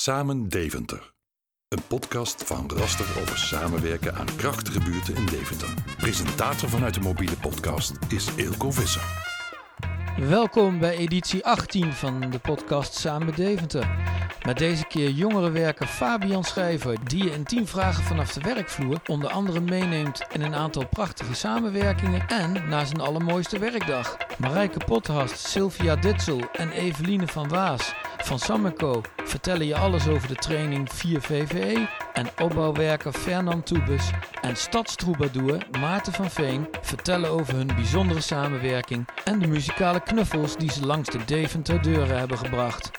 Samen Deventer. Een podcast van Raster over samenwerken aan krachtige buurten in Deventer. Presentator vanuit de mobiele podcast is Eelco Visser. Welkom bij editie 18 van de podcast Samen Deventer. Met deze keer jongerenwerker Fabian Schrijver, die je in 10 vragen vanaf de werkvloer onder andere meeneemt in een aantal prachtige samenwerkingen en na zijn allermooiste werkdag. Marijke Pothast, Sylvia Ditzel en Eveline van Waas van Sammeco vertellen je alles over de training 4 VVE en opbouwwerker Fernand Toebus en stadstroubadour Maarten van Veen vertellen over hun bijzondere samenwerking en de muzikale knuffels die ze langs de Deventer deuren hebben gebracht.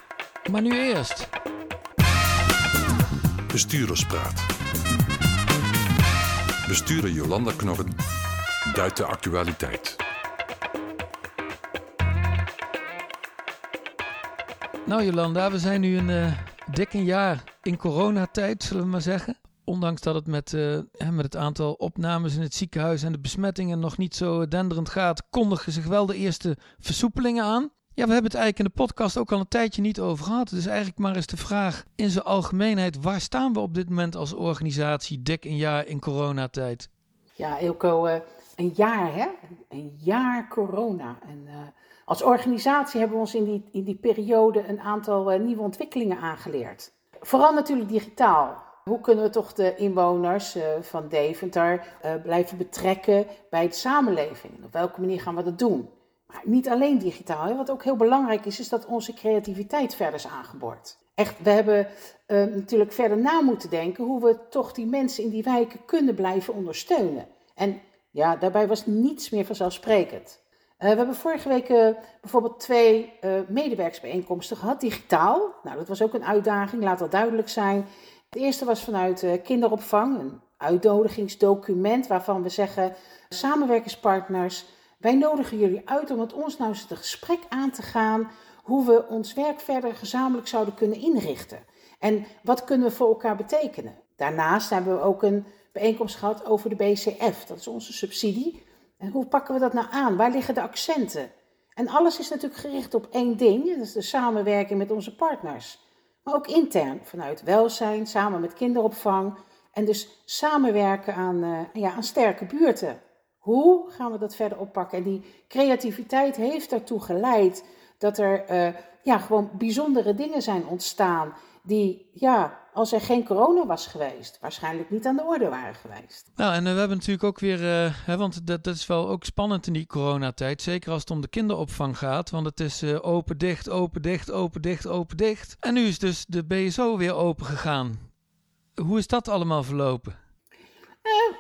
Maar nu eerst. Bestuurderspraat. Bestuurder Jolanda Knorren duidt de actualiteit. Nou Jolanda, we zijn nu een uh, dik een jaar in coronatijd, zullen we maar zeggen. Ondanks dat het met, uh, met het aantal opnames in het ziekenhuis en de besmettingen nog niet zo denderend gaat, kondigen zich wel de eerste versoepelingen aan. Ja, we hebben het eigenlijk in de podcast ook al een tijdje niet over gehad. Dus eigenlijk maar eens de vraag in zijn algemeenheid: waar staan we op dit moment als organisatie dik een jaar in coronatijd? Ja, Ilko, uh, een jaar hè? Een jaar corona. En uh, als organisatie hebben we ons in die, in die periode een aantal uh, nieuwe ontwikkelingen aangeleerd. Vooral natuurlijk digitaal. Hoe kunnen we toch de inwoners van Deventer blijven betrekken bij de samenleving? Op welke manier gaan we dat doen? Maar niet alleen digitaal. Wat ook heel belangrijk is, is dat onze creativiteit verder is aangeboord. Echt, we hebben natuurlijk verder na moeten denken hoe we toch die mensen in die wijken kunnen blijven ondersteunen. En ja, daarbij was niets meer vanzelfsprekend. Uh, we hebben vorige week uh, bijvoorbeeld twee medewerksbijeenkomsten gehad, digitaal. Nou, dat was ook een uitdaging, laat dat duidelijk zijn. Het eerste was vanuit kinderopvang, een uitnodigingsdocument waarvan we zeggen, samenwerkingspartners, wij nodigen jullie uit om met ons nou eens het gesprek aan te gaan hoe we ons werk verder gezamenlijk zouden kunnen inrichten. En wat kunnen we voor elkaar betekenen? Daarnaast hebben we ook een bijeenkomst gehad over de BCF, dat is onze subsidie en hoe pakken we dat nou aan? Waar liggen de accenten? En alles is natuurlijk gericht op één ding, dat de samenwerking met onze partners. Maar ook intern, vanuit welzijn, samen met kinderopvang. En dus samenwerken aan, uh, ja, aan sterke buurten. Hoe gaan we dat verder oppakken? En die creativiteit heeft ertoe geleid dat er uh, ja, gewoon bijzondere dingen zijn ontstaan. Die, ja, als er geen corona was geweest, waarschijnlijk niet aan de orde waren geweest. Nou, en uh, we hebben natuurlijk ook weer, uh, hè, want dat, dat is wel ook spannend in die coronatijd, zeker als het om de kinderopvang gaat, want het is open, dicht, open, dicht, open, dicht, open, dicht. En nu is dus de BSO weer open gegaan. Hoe is dat allemaal verlopen?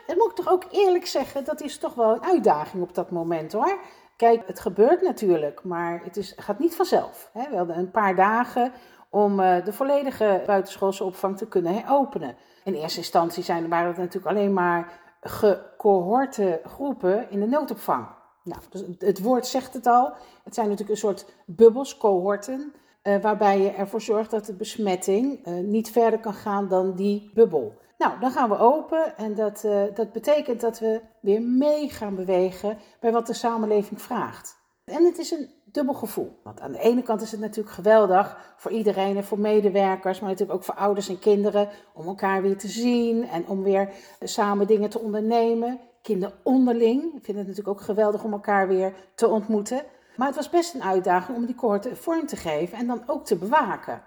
Dat moet ik toch ook eerlijk zeggen, dat is toch wel een uitdaging op dat moment hoor. Kijk, het gebeurt natuurlijk, maar het is, gaat niet vanzelf. Hè. We hadden een paar dagen om uh, de volledige buitenschoolse opvang te kunnen heropenen. In eerste instantie zijn, waren het natuurlijk alleen maar gecohorte groepen in de noodopvang. Nou, dus het woord zegt het al. Het zijn natuurlijk een soort bubbels, cohorten, uh, waarbij je ervoor zorgt dat de besmetting uh, niet verder kan gaan dan die bubbel. Nou, dan gaan we open en dat, dat betekent dat we weer mee gaan bewegen bij wat de samenleving vraagt. En het is een dubbel gevoel. Want aan de ene kant is het natuurlijk geweldig voor iedereen en voor medewerkers, maar natuurlijk ook voor ouders en kinderen om elkaar weer te zien en om weer samen dingen te ondernemen. Kinderen onderling vinden het natuurlijk ook geweldig om elkaar weer te ontmoeten. Maar het was best een uitdaging om die cohorten vorm te geven en dan ook te bewaken.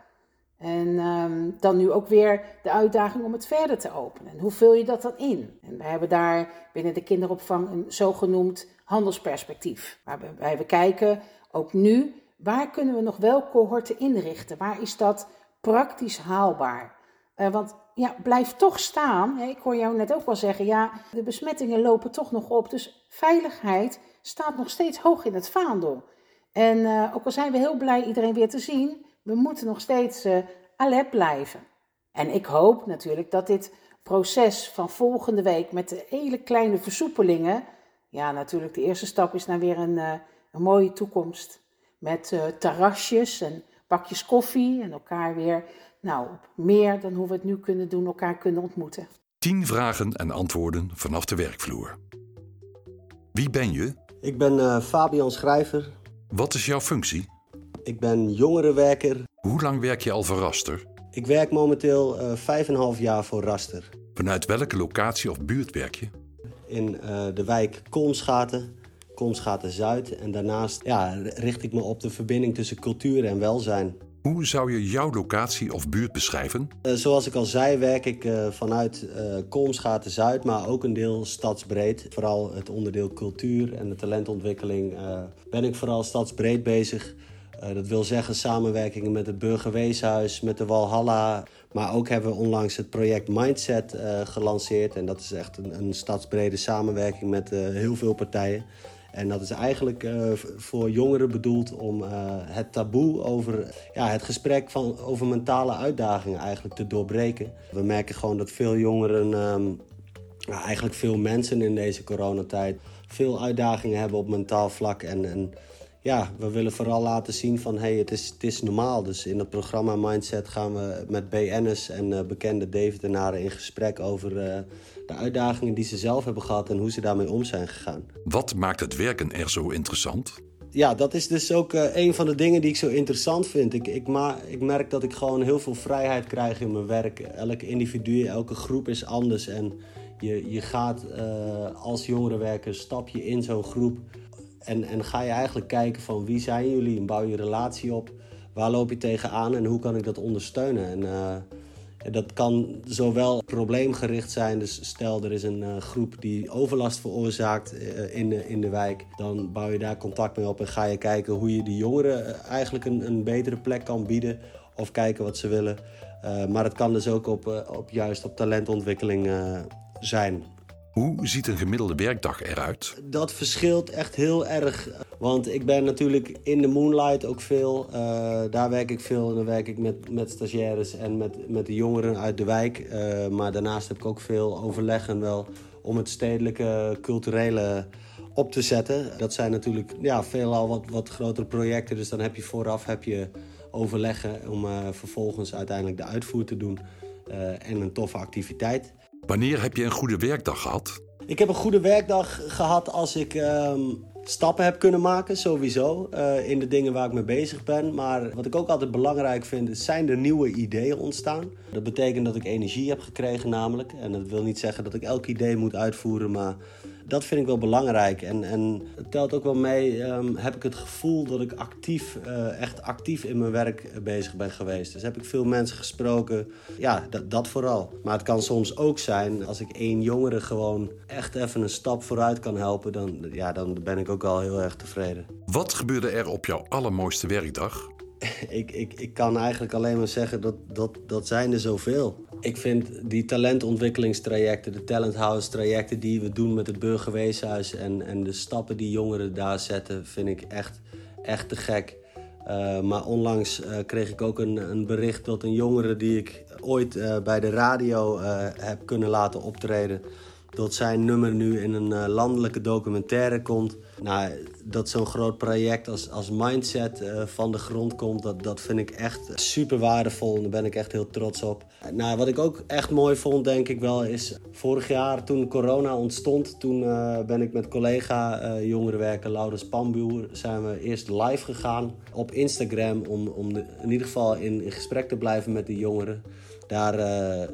En um, dan nu ook weer de uitdaging om het verder te openen. En hoe vul je dat dan in? En we hebben daar binnen de kinderopvang een zogenoemd handelsperspectief. Waarbij we kijken, ook nu, waar kunnen we nog wel cohorten inrichten? Waar is dat praktisch haalbaar? Uh, want ja, blijf toch staan. Ik hoor jou net ook wel zeggen, ja, de besmettingen lopen toch nog op. Dus veiligheid staat nog steeds hoog in het vaandel. En uh, ook al zijn we heel blij iedereen weer te zien, we moeten nog steeds uh, alert blijven. En ik hoop natuurlijk dat dit proces van volgende week met de hele kleine versoepelingen, ja, natuurlijk de eerste stap is naar weer een, uh, een mooie toekomst. Met uh, terrasjes en bakjes koffie en elkaar weer, nou, meer dan hoe we het nu kunnen doen, elkaar kunnen ontmoeten. Tien vragen en antwoorden vanaf de werkvloer. Wie ben je? Ik ben uh, Fabian Schrijver. Wat is jouw functie? Ik ben jongerenwerker. Hoe lang werk je al voor Raster? Ik werk momenteel uh, een half jaar voor Raster. Vanuit welke locatie of buurt werk je? In uh, de wijk Kolmschaten, Kolmschaten Zuid. En daarnaast ja, richt ik me op de verbinding tussen cultuur en welzijn. Hoe zou je jouw locatie of buurt beschrijven? Uh, zoals ik al zei, werk ik uh, vanuit uh, Kolmschaten Zuid, maar ook een deel stadsbreed. Vooral het onderdeel cultuur en de talentontwikkeling ben ik vooral stadsbreed bezig. Dat wil zeggen samenwerkingen met het Burgerweeshuis, met de Walhalla. Maar ook hebben we onlangs het project Mindset gelanceerd. En dat is echt een, een stadsbrede samenwerking met heel veel partijen. En dat is eigenlijk voor jongeren bedoeld om het taboe over ja, het gesprek van, over mentale uitdagingen eigenlijk te doorbreken. We merken gewoon dat veel jongeren, nou, eigenlijk veel mensen in deze coronatijd, veel uitdagingen hebben op mentaal vlak. En, en ja, we willen vooral laten zien van hey, het, is, het is normaal. Dus in het programma Mindset gaan we met BN'ers en uh, bekende Deventenaren in gesprek over uh, de uitdagingen die ze zelf hebben gehad en hoe ze daarmee om zijn gegaan. Wat maakt het werken er zo interessant? Ja, dat is dus ook uh, een van de dingen die ik zo interessant vind. Ik, ik, ma ik merk dat ik gewoon heel veel vrijheid krijg in mijn werk. Elke individu, elke groep is anders. En je, je gaat als jongerenwerker stap je in zo'n groep en, en ga je eigenlijk kijken van wie zijn jullie en bouw je relatie op. Waar loop je tegenaan en hoe kan ik dat ondersteunen? En uh, dat kan zowel probleemgericht zijn. Dus stel er is een uh, groep die overlast veroorzaakt uh, in, de, in de wijk. Dan bouw je daar contact mee op en ga je kijken hoe je die jongeren eigenlijk een, een betere plek kan bieden. Of kijken wat ze willen. maar het kan dus ook op, op juist op talentontwikkeling zijn. Hoe ziet een gemiddelde werkdag eruit? Dat verschilt echt heel erg. Want ik ben natuurlijk in de Moonlight ook veel. Uh, daar werk ik veel en dan werk ik met, met stagiaires en met, met de jongeren uit de wijk. Uh, maar daarnaast heb ik ook veel overleggen wel om het stedelijke culturele op te zetten. Dat zijn natuurlijk ja, veelal wat, wat grotere projecten. Dus dan heb je vooraf heb je overleggen om uh, vervolgens uiteindelijk de uitvoer te doen. en een toffe activiteit. Wanneer heb je een goede werkdag gehad? Ik heb een goede werkdag gehad als ik um, stappen heb kunnen maken, sowieso. Uh, in de dingen waar ik mee bezig ben. Maar wat ik ook altijd belangrijk vind, zijn er nieuwe ideeën ontstaan. Dat betekent dat ik energie heb gekregen, namelijk. En dat wil niet zeggen dat ik elk idee moet uitvoeren, maar dat vind ik wel belangrijk. En, en het telt ook wel mee, um, heb ik het gevoel dat ik actief, uh, echt actief in mijn werk bezig ben geweest. Dus heb ik veel mensen gesproken. Ja, dat, dat vooral. Maar het kan soms ook zijn, als ik één jongere gewoon echt even een stap vooruit kan helpen, dan, ja, dan ben ik ook al heel erg tevreden. Wat gebeurde er op jouw allermooiste werkdag? ik, ik, ik kan eigenlijk alleen maar zeggen dat, dat dat zijn er zoveel. Ik vind die talentontwikkelingstrajecten, de Talent House trajecten die we doen met het Burgerweeshuis en, en de stappen die jongeren daar zetten, vind ik echt, echt te gek. Uh, maar onlangs uh, kreeg ik ook een, een, bericht dat een jongere die ik ooit uh, bij de radio heb kunnen laten optreden, dat zijn nummer nu in een landelijke documentaire komt. Nou, dat zo'n groot project als, als Mindset uh, van de grond komt, dat, dat vind ik echt super waardevol. En daar ben ik echt heel trots op. Nou, wat ik ook echt mooi vond, denk ik wel, is vorig jaar toen corona ontstond, toen uh, ben ik met collega uh, jongerenwerker Laurens Pambuur, zijn we eerst live gegaan op Instagram om, om in ieder geval in, in gesprek te blijven met de jongeren. Daar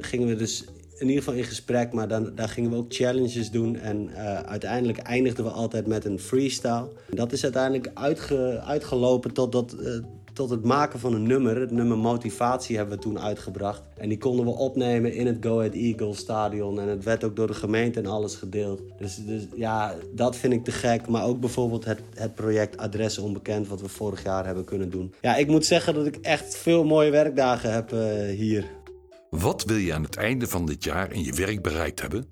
gingen we dus in ieder geval in gesprek, maar dan, daar gingen we ook challenges doen. En uh, uiteindelijk eindigden we altijd met een freestyle. Dat is uiteindelijk uitge, uitgelopen tot, dat, uh, tot het maken van een nummer. Het nummer Motivatie hebben we toen uitgebracht. En die konden we opnemen in het Go Ahead Eagles stadion. En het werd ook door de gemeente en alles gedeeld. Dus, dus ja, dat vind ik te gek. Maar ook bijvoorbeeld het, het project Adres Onbekend, wat we vorig jaar hebben kunnen doen. Ja, ik moet zeggen dat ik echt veel mooie werkdagen heb uh, hier. Wat wil je aan het einde van dit jaar in je werk bereikt hebben?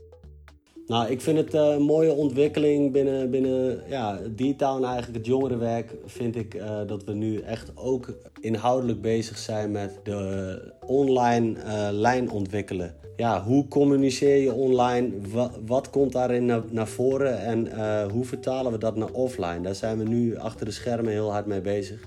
Nou, ik vind het uh, een mooie ontwikkeling binnen, binnen ja, D-Town, eigenlijk het jongerenwerk. Vind ik uh, dat we nu echt ook inhoudelijk bezig zijn met de online uh, lijn ontwikkelen. Ja, hoe communiceer je online? Wat, komt daarin naar voren? En hoe vertalen we dat naar offline? Daar zijn we nu achter de schermen heel hard mee bezig.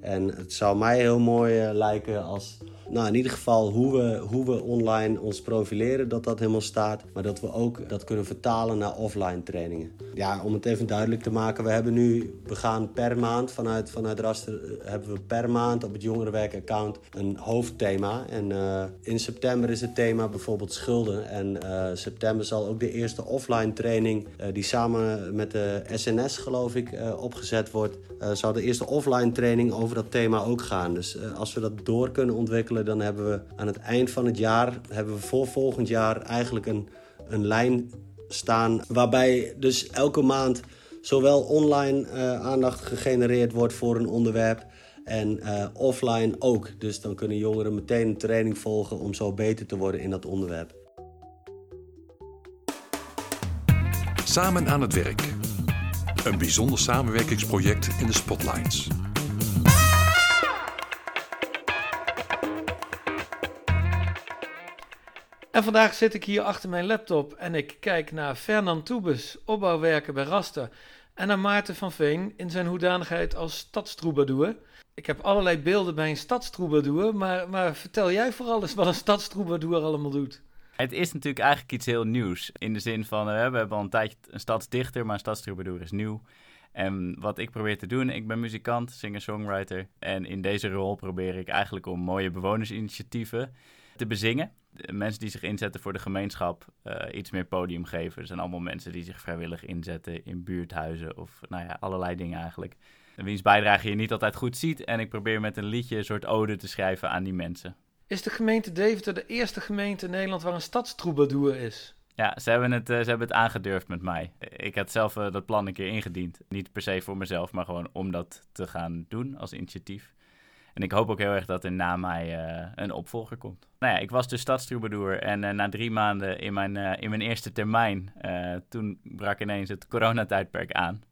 En het zou mij heel mooi lijken als nou, in ieder geval hoe we, hoe we online ons profileren, dat dat helemaal staat. Maar dat we ook dat kunnen vertalen naar offline trainingen. Ja, om het even duidelijk te maken. We hebben nu, we gaan per maand vanuit, vanuit Raster... eh, hebben we per maand op het jongerenwerk-account een hoofdthema. En eh, in september is het thema bijvoorbeeld schulden. En eh, september zal ook de eerste offline training... die samen met de SNS, geloof ik, opgezet wordt... zal de eerste offline training over dat thema ook gaan. Dus als we dat door kunnen ontwikkelen... dan hebben we aan het eind van het jaar... hebben we voor volgend jaar eigenlijk een, een lijn staan... waarbij dus elke maand zowel online eh, aandacht gegenereerd wordt voor een onderwerp... en eh, offline ook. Dus dan kunnen jongeren meteen een training volgen... om zo beter te worden in dat onderwerp. Samen aan het werk. Een bijzonder samenwerkingsproject in de Spotlights. En vandaag zit ik hier achter mijn laptop en ik kijk naar Fernand Toebes, opbouwwerker bij Raster. En naar Maarten van Veen in zijn hoedanigheid als stadstroubadour. Ik heb allerlei beelden bij een stadstroubadour, maar, maar vertel jij vooral eens wat een stadstroubadour allemaal doet. Het is natuurlijk eigenlijk iets heel nieuws. In de zin van, eh, we hebben al een tijdje een stadsdichter, maar een stadstroubadour is nieuw. En wat ik probeer te doen, ik ben muzikant, singer-songwriter. En in deze rol probeer ik eigenlijk om mooie bewonersinitiatieven te bezingen. De mensen die zich inzetten voor de gemeenschap eh, iets meer podium geven. Er zijn allemaal mensen die zich vrijwillig inzetten in buurthuizen of nou ja, allerlei dingen eigenlijk. En wiens bijdrage je niet altijd goed ziet. En ik probeer met een liedje een soort ode te schrijven aan die mensen. Is de gemeente Deventer de eerste gemeente in Nederland waar een stadstroubadour is? Ja, ze hebben, het, eh, ze hebben het aangedurfd met mij. Ik had zelf eh, dat plan een keer ingediend. Niet per se voor mezelf, maar gewoon om dat te gaan doen als initiatief. En ik hoop ook heel erg dat er na mij eh, een opvolger komt. Nou ja, ik was dus stadstroubadour en eh, na drie maanden in mijn, eh, in mijn eerste termijn... toen brak ineens het coronatijdperk aan.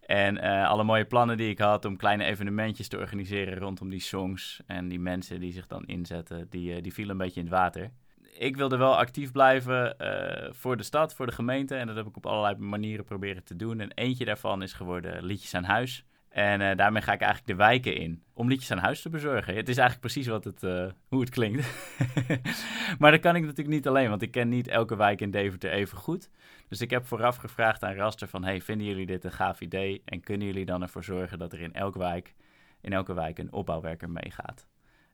En alle mooie plannen die ik had om kleine evenementjes te organiseren rondom die songs... en die mensen die zich dan inzetten, die, die vielen een beetje in het water ik wilde wel actief blijven voor de stad, voor de gemeente. En dat heb ik op allerlei manieren proberen te doen. En eentje daarvan is geworden Liedjes aan Huis. En eh, daarmee ga ik eigenlijk de wijken in om liedjes aan huis te bezorgen. Het is eigenlijk precies wat het, eh, hoe het klinkt. maar dat kan ik natuurlijk niet alleen, want ik ken niet elke wijk in Deventer even goed. Dus ik heb vooraf gevraagd aan Raster van... hey, vinden jullie dit een gaaf idee? En kunnen jullie dan ervoor zorgen dat er in elke wijk, in elke wijk een opbouwwerker meegaat?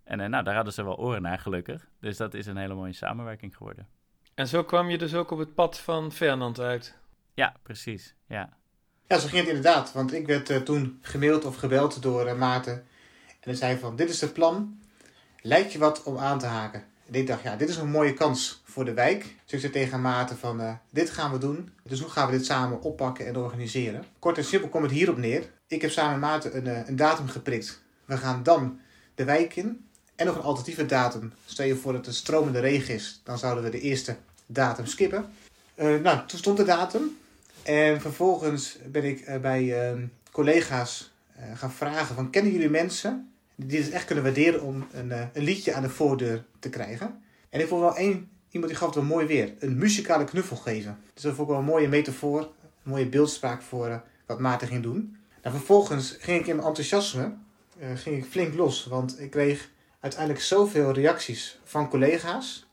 En eh, nou, daar hadden ze wel oren naar, gelukkig. Dus dat is een hele mooie samenwerking geworden. En zo kwam je dus ook op het pad van Fernand uit. Ja, precies. Ja. Ja, zo ging het inderdaad. Want ik werd eh, toen gemaild of gebeld door eh, Maarten. En hij zei van, dit is het plan. Lijkt je wat om aan te haken? En ik dacht, ja, dit is een mooie kans voor de wijk. Dus ik zei tegen Maarten van, eh, dit gaan we doen. Dus hoe gaan we dit samen oppakken en organiseren? Kort en simpel komt het hierop neer. Ik heb samen met Maarten een, een datum geprikt. We gaan dan de wijk in. En nog een alternatieve datum. Stel je voor dat het stromende regen is. Dan zouden we de eerste datum skippen. Nou, toen stond de datum. En vervolgens ben ik eh, bij eh, collega's eh, gaan vragen van... Kennen jullie mensen die het echt kunnen waarderen om een, eh, een liedje aan de voordeur te krijgen? En ik vond wel één iemand die gaf het wel mooi weer. Een muzikale knuffel geven. Dus dat vond ik wel een mooie metafoor. Een mooie beeldspraak voor wat Maarten ging doen. Nou, vervolgens ging ik in mijn enthousiasme ging ik flink los. Want ik kreeg uiteindelijk zoveel reacties van collega's.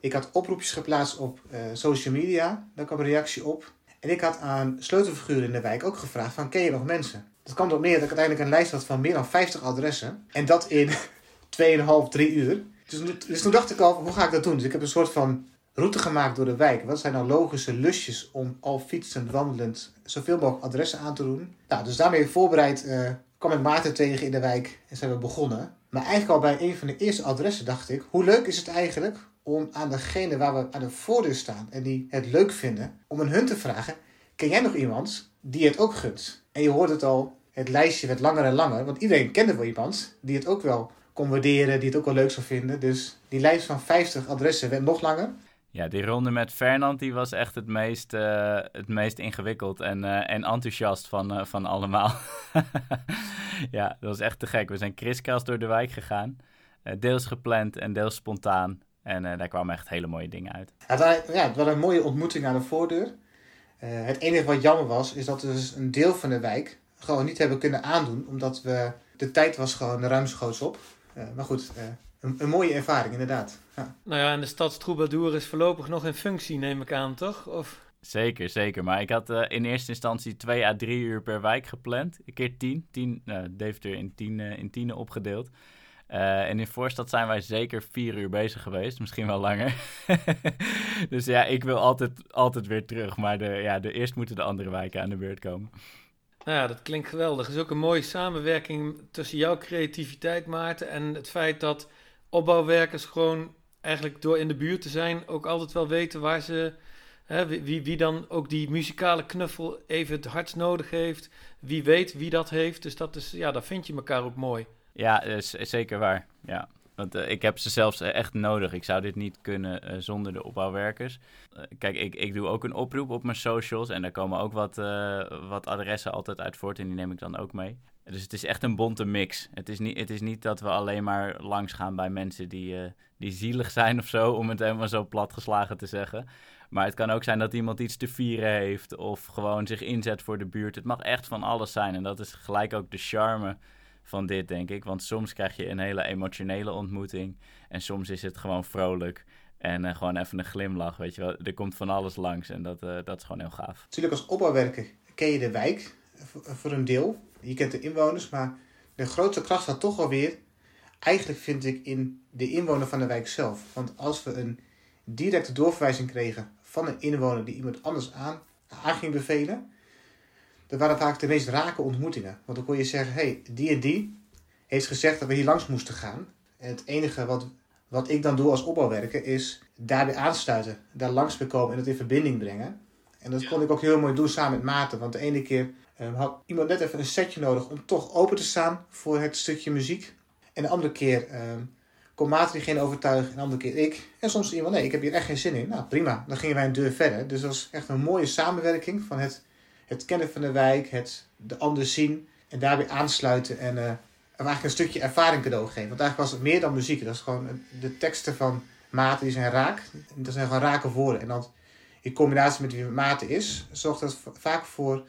Ik had oproepjes geplaatst op social media. Daar kwam een reactie op. En ik had aan sleutelfiguren in de wijk ook gevraagd van ken je nog mensen? Dat kwam erop neer dat ik uiteindelijk een lijst had van meer dan 50 adressen. En dat in 2,5, 3 uur. Dus, dus toen dacht ik al, hoe ga ik dat doen? Dus ik heb een soort van route gemaakt door de wijk. Wat zijn nou logische lusjes om al fietsend, wandelend zoveel mogelijk adressen aan te doen? Nou, dus daarmee voorbereid eh, kwam ik Maarten tegen in de wijk en zijn we begonnen. Maar eigenlijk al bij een van de eerste adressen dacht ik, hoe leuk is het eigenlijk om aan degene waar we aan de voordeur staan en die het leuk vinden, om aan hun te vragen, ken jij nog iemand die het ook gunt? En je hoort het al, het lijstje werd langer en langer, want iedereen kende wel iemand die het ook wel kon waarderen, die het ook wel leuk zou vinden. Dus die lijst van 50 adressen werd nog langer. Ja, die ronde met Fernand die was echt het meest, eh, het meest ingewikkeld en, eh, en enthousiast van, eh, van allemaal. ja, dat was echt te gek. We zijn kriskras door de wijk gegaan. Deels gepland en deels spontaan. En eh, daar kwamen echt hele mooie dingen uit. Het, ja, het was een mooie ontmoeting aan de voordeur. Eh, het enige wat jammer was, is dat we dus een deel van de wijk gewoon niet hebben kunnen aandoen, omdat we, de tijd was gewoon ruimschoots op. Eh, maar goed, eh, een, een mooie ervaring inderdaad. Ja. Nou ja, en de stadstroubadour is voorlopig nog in functie, neem ik aan, toch? Of... Zeker, zeker. Maar ik had uh, in eerste instantie twee à drie uur per wijk gepland. Een keer tien. tien uh, Deventer in tien, uh, in tienen opgedeeld. En in Voorstad zijn wij zeker vier uur bezig geweest. Misschien wel langer. dus ja, ik wil altijd, altijd weer terug. Maar de, ja, de, eerst moeten de andere wijken aan de beurt komen. Nou ja, dat klinkt geweldig. Het is ook een mooie samenwerking tussen jouw creativiteit, Maarten, en het feit dat opbouwwerkers gewoon eigenlijk door in de buurt te zijn ook altijd wel weten waar ze Hè, wie, wie dan ook die muzikale knuffel even het hardst nodig heeft. Wie weet wie dat heeft. Dus dat is, ja, daar vind je elkaar ook mooi. Ja, is, is zeker waar. Ja. Want uh, ik heb ze zelfs echt nodig. Ik zou dit niet kunnen zonder de opbouwwerkers. Kijk, ik, ik doe ook een oproep op mijn socials. En daar komen ook wat, wat adressen altijd uit voort. En die neem ik dan ook mee. Dus het is echt een bonte mix. Het is niet, het is niet dat we alleen maar langs gaan bij mensen die, die zielig zijn of zo. Om het helemaal zo platgeslagen te zeggen. Maar het kan ook zijn dat iemand iets te vieren heeft of gewoon zich inzet voor de buurt. Het mag echt van alles zijn. En dat is gelijk ook de charme van dit, denk ik. Want soms krijg je een hele emotionele ontmoeting. En soms is het gewoon vrolijk. En uh, gewoon even een glimlach, weet je wel. Er komt van alles langs en dat, uh, dat is gewoon heel gaaf. Natuurlijk als opbouwwerker ken je de wijk voor een deel. Je kent de inwoners, maar de grootste kracht staat toch alweer... eigenlijk vind ik in de inwoner van de wijk zelf. Want als we een directe doorverwijzing kregen van een inwoner die iemand anders aan, aan ging bevelen. Dat waren vaak de meest rake ontmoetingen. Want dan kon je zeggen, hey, die en die heeft gezegd dat we hier langs moesten gaan. En het enige wat, wat ik dan doe als opbouwwerker is daarbij aansluiten. Daar langs komen en het in verbinding brengen. En dat kon ik ook heel mooi doen samen met Maarten. Want de ene keer um, had iemand net even een setje nodig om toch open te staan voor het stukje muziek. En de andere keer um, kon Maarten diegene overtuigen en de andere keer ik. En soms iemand, nee, ik heb hier echt geen zin in. Nou, prima. Dan gingen wij een deur verder. Dus dat was echt een mooie samenwerking van het, het kennen van de wijk, het de ander zien en daarbij aansluiten en uh, eigenlijk een stukje ervaring cadeau geven. Want eigenlijk was het meer dan muziek. Dat is gewoon de teksten van Maarten, die zijn raak. Dat zijn gewoon rake woorden. En dan in combinatie met wie Maarten is, zorgt dat vaak voor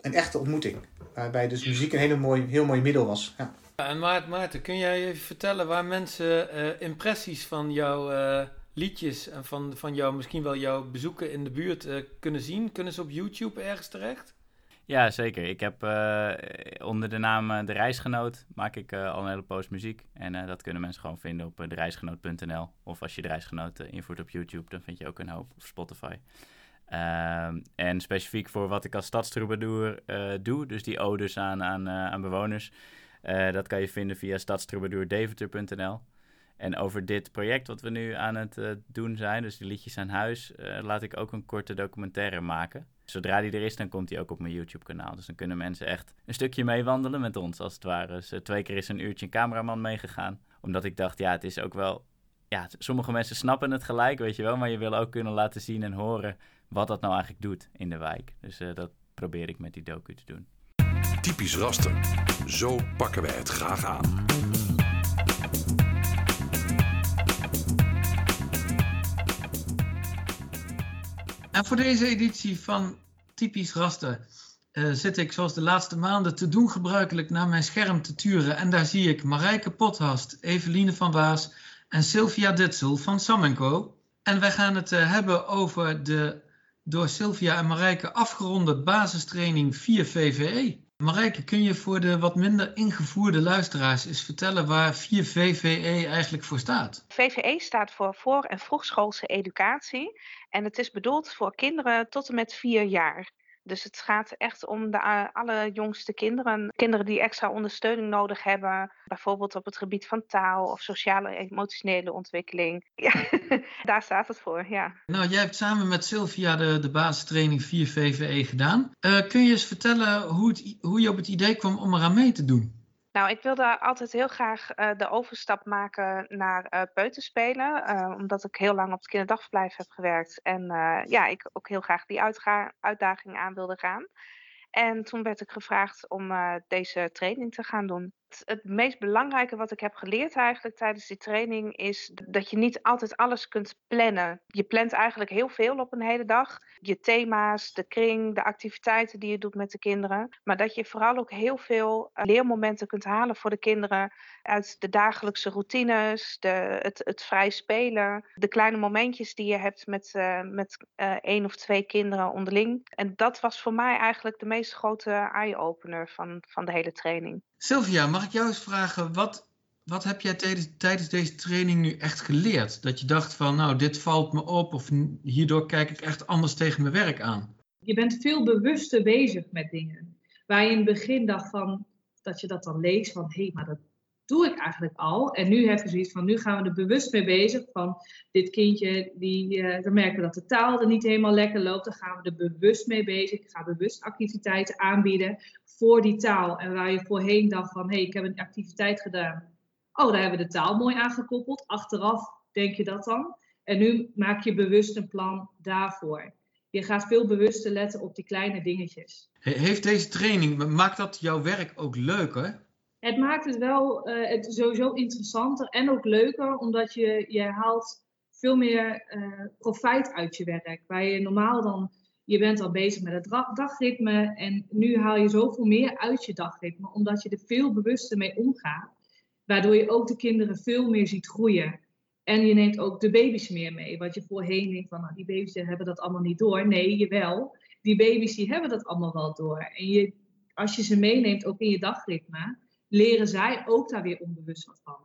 een echte ontmoeting. Waarbij dus muziek een hele mooi, heel mooi middel was. Ja. En Maarten, kun jij even vertellen waar mensen uh, impressies van jouw uh, liedjes van, van jou, misschien wel jouw bezoeken in de buurt uh, kunnen zien? Kunnen ze op YouTube ergens terecht? Ja, zeker. Ik heb onder de naam De Reisgenoot maak ik al een hele post muziek. En dat kunnen mensen gewoon vinden op dereisgenoot.nl. Of als je De Reisgenoot invoert op YouTube, dan vind je ook een hoop. Of Spotify. Uh, en specifiek voor wat ik als stadstroubadour doe, dus die odes aan, aan, aan bewoners... Dat kan je vinden via stadstroubadourdeventer.nl. En over dit project wat we nu aan het uh, doen zijn, dus die liedjes aan huis, uh, laat ik ook een korte documentaire maken. Zodra die er is, dan komt die ook op mijn YouTube-kanaal. Dus dan kunnen mensen echt een stukje meewandelen met ons, als het ware. Dus twee keer is een uurtje een cameraman meegegaan. Omdat ik dacht, ja, het is ook wel... Ja, sommige mensen snappen het gelijk, weet je wel. Maar je wil ook kunnen laten zien en horen wat dat nou eigenlijk doet in de wijk. Dus dat probeer ik met die docu te doen. Typisch raster. Zo pakken wij het graag aan. En voor deze editie van Typisch Raster uh, zit ik zoals de laatste maanden te doen gebruikelijk naar mijn scherm te turen. En daar zie ik Marijke Pothast, Eveline van Baas en Sylvia Ditzel van Sam Co. En wij gaan het uh, hebben over de door Sylvia en Marijke afgeronde basistraining 4 VVE. Marijke, kun je voor de wat minder ingevoerde luisteraars eens vertellen waar 4VVE eigenlijk voor staat? VVE staat voor voor- en vroegschoolse educatie en het is bedoeld voor kinderen tot en met vier jaar. Dus het gaat echt om de uh, allerjongste kinderen. Kinderen die extra ondersteuning nodig hebben. Bijvoorbeeld op het gebied van taal of sociale emotionele ontwikkeling. Ja, daar staat het voor, ja. Nou, jij hebt samen met Sylvia de, de basistraining 4 VVE gedaan. Uh, kun je eens vertellen hoe, hoe je op het idee kwam om eraan mee te doen? Nou, ik wilde altijd heel graag uh, de overstap maken naar uh, peuterspelen. Uh, omdat ik heel lang op het kinderdagverblijf heb gewerkt. En ja, ik ook heel graag die uitdaging aan wilde gaan. En toen werd ik gevraagd om deze training te gaan doen. Het meest belangrijke wat ik heb geleerd eigenlijk tijdens die training is dat je niet altijd alles kunt plannen. Je plant eigenlijk heel veel op een hele dag. Je thema's, de kring, de activiteiten die je doet met de kinderen. Maar dat je vooral ook heel veel eh, leermomenten kunt halen voor de kinderen uit de dagelijkse routines, de, het, het vrij spelen, de kleine momentjes die je hebt met, uh, met uh, één of twee kinderen onderling. En dat was voor mij eigenlijk de meest grote eye-opener van, van de hele training. Sylvia, mag ik jou eens vragen, wat, wat heb jij tijdens, deze training nu echt geleerd? Dat je dacht van, nou, dit valt me op of hierdoor kijk ik echt anders tegen mijn werk aan. Je bent veel bewuster bezig met dingen. Waar je in het begin dacht van, dat je dat dan leest van, hé, hey, maar dat doe ik eigenlijk al. En nu heb je zoiets van, nu gaan we er bewust mee bezig. Van dit kindje, die, uh, dan merken we dat de taal er niet helemaal lekker loopt. Dan gaan we er bewust mee bezig. Ik ga bewust activiteiten aanbieden voor die taal. En waar je voorheen dacht van, hé, hey, ik heb een activiteit gedaan. Oh, daar hebben we de taal mooi aangekoppeld. Achteraf denk je dat dan. En nu maak je bewust een plan daarvoor. Je gaat veel bewuster letten op die kleine dingetjes. Heeft deze training, maakt dat jouw werk ook leuker? Het maakt het wel uh, het sowieso interessanter en ook leuker, omdat je, je haalt veel meer uh, profijt uit je werk. Waar je normaal dan je bent al bezig met het dagritme en nu haal je zoveel meer uit je dagritme, omdat je er veel bewuster mee omgaat. Waardoor je ook de kinderen veel meer ziet groeien. En je neemt ook de baby's meer mee. Wat je voorheen denkt van, nou, die baby's hebben dat allemaal niet door. Nee, jawel. Die baby's die hebben dat allemaal wel door. En je, als je ze meeneemt ook in je dagritme, leren zij ook daar weer onbewust wat van.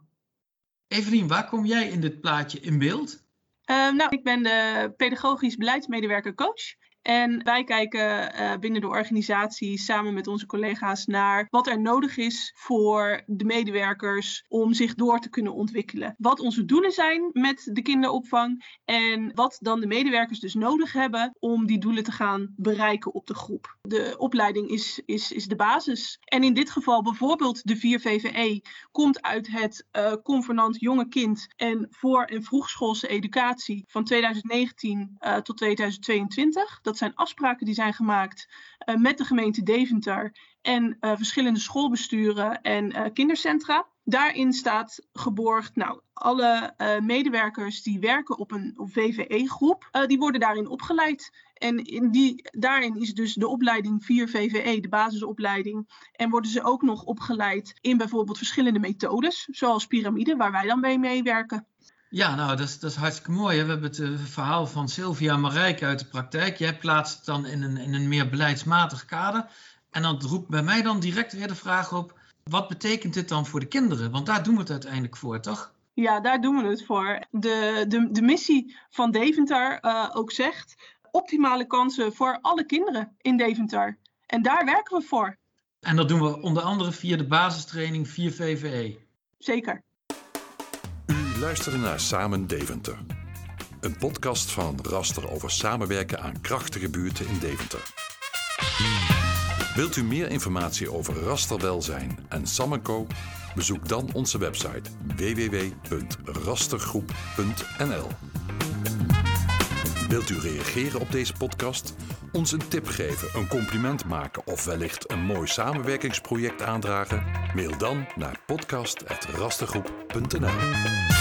Evelien, waar kom jij in dit plaatje in beeld? Uh, nou, ik ben de pedagogisch beleidsmedewerker coach. En wij kijken uh, binnen de organisatie samen met onze collega's naar wat er nodig is voor de medewerkers om zich door te kunnen ontwikkelen. Wat onze doelen zijn met de kinderopvang en wat dan de medewerkers dus nodig hebben om die doelen te gaan bereiken op de groep. De opleiding is, is, is de basis. En in dit geval bijvoorbeeld de 4 VVE komt uit het uh, convenant jonge kind en voor- en vroegschoolse educatie van 2019 uh, tot 2022. Dat zijn afspraken die zijn gemaakt uh, met de gemeente Deventer en uh, verschillende schoolbesturen en uh, kindercentra. Daarin staat geborgd, nou, alle medewerkers die werken op een VVE-groep, die worden daarin opgeleid. En in die, daarin is dus de opleiding 4 VVE, de basisopleiding. En worden ze ook nog opgeleid in bijvoorbeeld verschillende methodes, zoals piramide, waar wij dan mee meewerken. Ja, nou, dat is, dat is hartstikke mooi. Hè? We hebben het uh, verhaal van Sylvia Marijke uit de praktijk. Jij plaatst het dan in een, in een meer beleidsmatig kader. En dan roept bij mij dan direct weer de vraag op... wat betekent dit dan voor de kinderen? Want daar doen we het uiteindelijk voor, toch? Ja, daar doen we het voor. De, de, de missie van Deventer uh, ook zegt... optimale kansen voor alle kinderen in Deventer. En daar werken we voor. En dat doen we onder andere via de basistraining 4 VVE. Zeker luisterde naar Samen Deventer. Een podcast van Raster over samenwerken aan krachtige buurten in Deventer. Wilt u meer informatie over rasterwelzijn en Samenco? Bezoek dan onze website www.rastergroep.nl. Wilt u reageren op deze podcast? Ons een tip geven, een compliment maken of wellicht een mooi samenwerkingsproject aandragen? Mail dan naar podcast.rastergroep.nl.